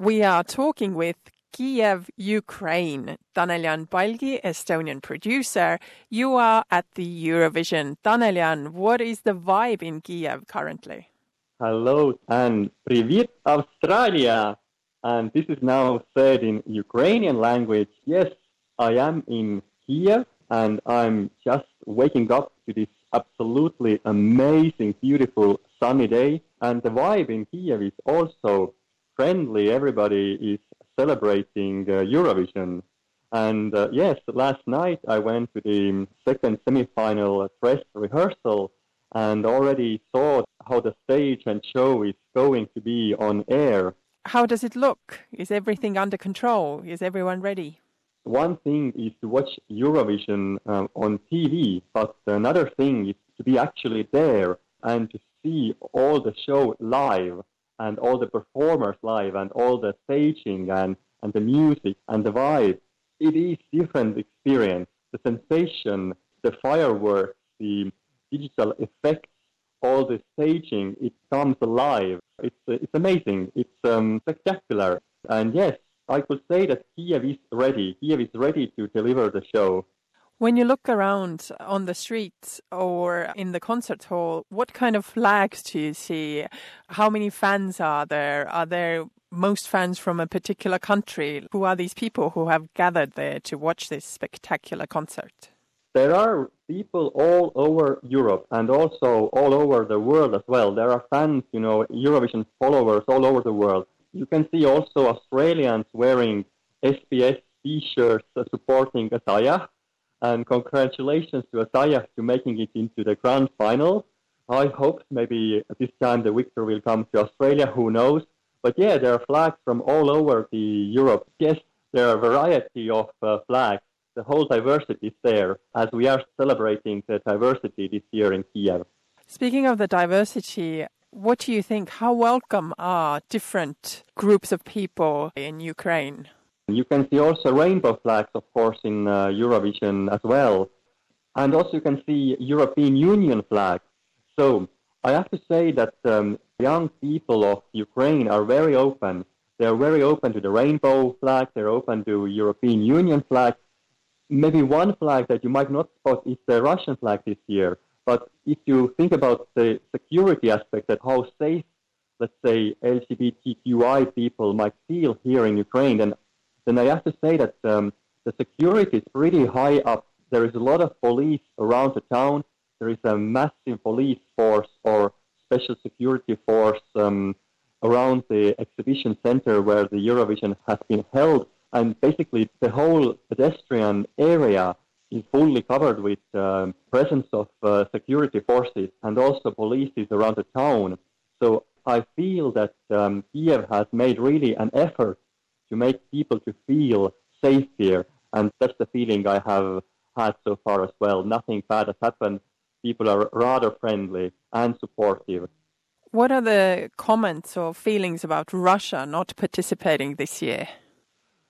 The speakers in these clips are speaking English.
We are talking with Kiev, Ukraine. Tanel Jan Palgi, Estonian producer. You are at the Eurovision. Tanel Jan, what is the vibe in Kiev currently? Hello and привет, Australia! And this is now said in Ukrainian language. Yes, I am in Kiev and I'm just waking up to this absolutely amazing, beautiful sunny day. And the vibe in Kiev is also friendly. Everybody is celebrating uh, Eurovision. And uh, yes, last night I went to the second semi-final dress rehearsal and already saw how the stage and show is going to be on air. How does it look? Is everything under control? Is everyone ready? One thing is to watch Eurovision um, on TV, but another thing is to be actually there and to see all the show live and all the performers live and all the staging and, and the music and the vibe. It is different experience. The sensation, the fireworks, the digital effects, all the staging, it comes alive. It's, it's amazing. It's um, spectacular. And yes, I could say that Kiev is ready. Kiev is ready to deliver the show. When you look around on the streets or in the concert hall, what kind of flags do you see? How many fans are there? Are there most fans from a particular country? Who are these people who have gathered there to watch this spectacular concert? There are people all over Europe and also all over the world as well. There are fans, you know, Eurovision followers all over the world. You can see also Australians wearing SBS t-shirts uh, supporting Isaiah and congratulations to Isaiah to making it into the grand final. I hope maybe this time the victor will come to Australia, who knows. But yeah, there are flags from all over the Europe. Yes, there are a variety of uh, flags. The whole diversity is there as we are celebrating the diversity this year in Kiev. Speaking of the diversity, what do you think? How welcome are different groups of people in Ukraine? You can see also rainbow flags, of course, in uh, Eurovision as well. And also you can see European Union flags. So I have to say that um, young people of Ukraine are very open. They're very open to the rainbow flag. They're open to European Union flag. Maybe one flag that you might not spot is the Russian flag this year. But if you think about the security aspect, that how safe, let's say, LGBTQI people might feel here in Ukraine, then then I have to say that um, the security is pretty high up. There is a lot of police around the town. There is a massive police force or special security force um, around the exhibition center where the Eurovision has been held. And basically, the whole pedestrian area is fully covered with um, presence of uh, security forces and also police is around the town. So I feel that um, Kiev has made really an effort to make people to feel safe here. And that's the feeling I have had so far as well. Nothing bad has happened. People are rather friendly and supportive. What are the comments or feelings about Russia not participating this year?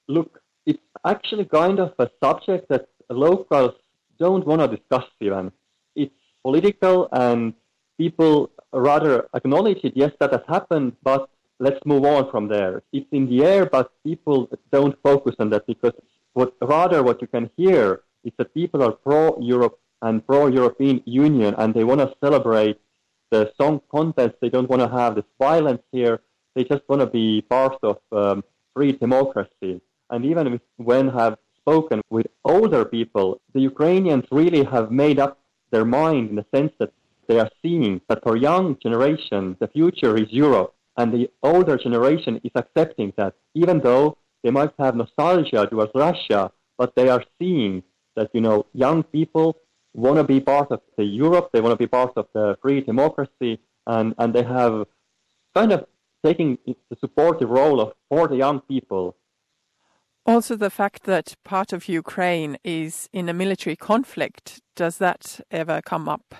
Look, it's actually kind of a subject that locals don't want to discuss even. It's political and people rather acknowledge it. Yes, that has happened, but let's move on from there. It's in the air, but people don't focus on that because what rather what you can hear is that people are pro-Europe and pro-European Union, and they want to celebrate the song contest. They don't want to have this violence here. They just want to be part of um, free democracy. And even when have spoken with older people, the Ukrainians really have made up their mind in the sense that they are seeing that for young generation, the future is Europe and the older generation is accepting that, even though they might have nostalgia towards Russia, but they are seeing that, you know, young people want to be part of the Europe, they want to be part of the free democracy, and, and they have kind of taking the supportive role of for the young people. Also, the fact that part of Ukraine is in a military conflict, does that ever come up?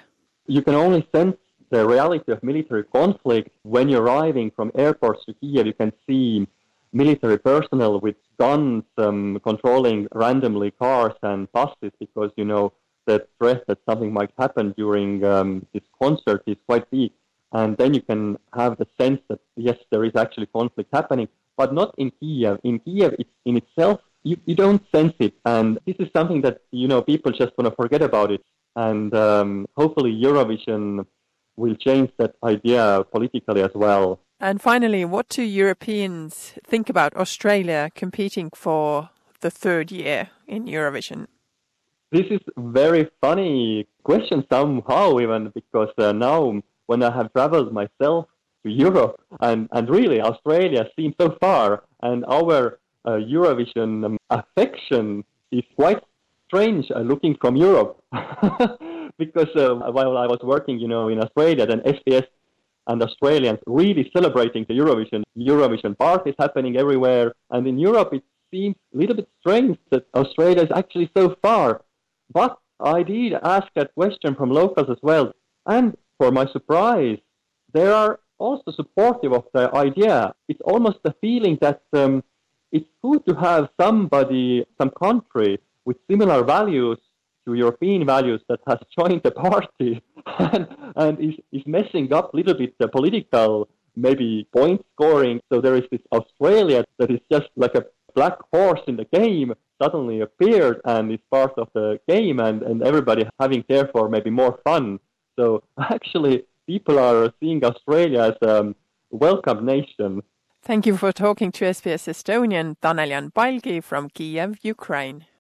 You can only sense the reality of military conflict, when you're arriving from airports to Kiev, you can see military personnel with guns um, controlling randomly cars and buses because, you know, the threat that something might happen during um, this concert is quite big. And then you can have the sense that, yes, there is actually conflict happening. but not in Kiev. In Kiev, it's in itself, you, you don't sense it. And this is something that, you know, people just want to forget about it. And um, hopefully Eurovision will change that idea politically as well. And finally, what do Europeans think about Australia competing for the third year in Eurovision? This is very funny question somehow even because uh, now when I have traveled myself to Europe and, and really Australia seems so far and our uh, Eurovision affection is quite strange uh, looking from Europe because uh, while I was working, you know, in Australia, then SBS and Australians really celebrating the Eurovision. Eurovision parties happening everywhere, and in Europe it seems a little bit strange that Australia is actually so far. But I did ask that question from locals as well, and for my surprise, they are also supportive of the idea. It's almost a feeling that um, it's good to have somebody, some country with similar values to European values that has joined the party and, and is, is messing up a little bit the political, maybe point scoring. So there is this Australia that is just like a black horse in the game suddenly appeared and is part of the game and, and everybody having therefore maybe more fun. So actually people are seeing Australia as a um, welcome nation. Thank you for talking to SBS Estonian, Tanel Jan from Kiev, Ukraine.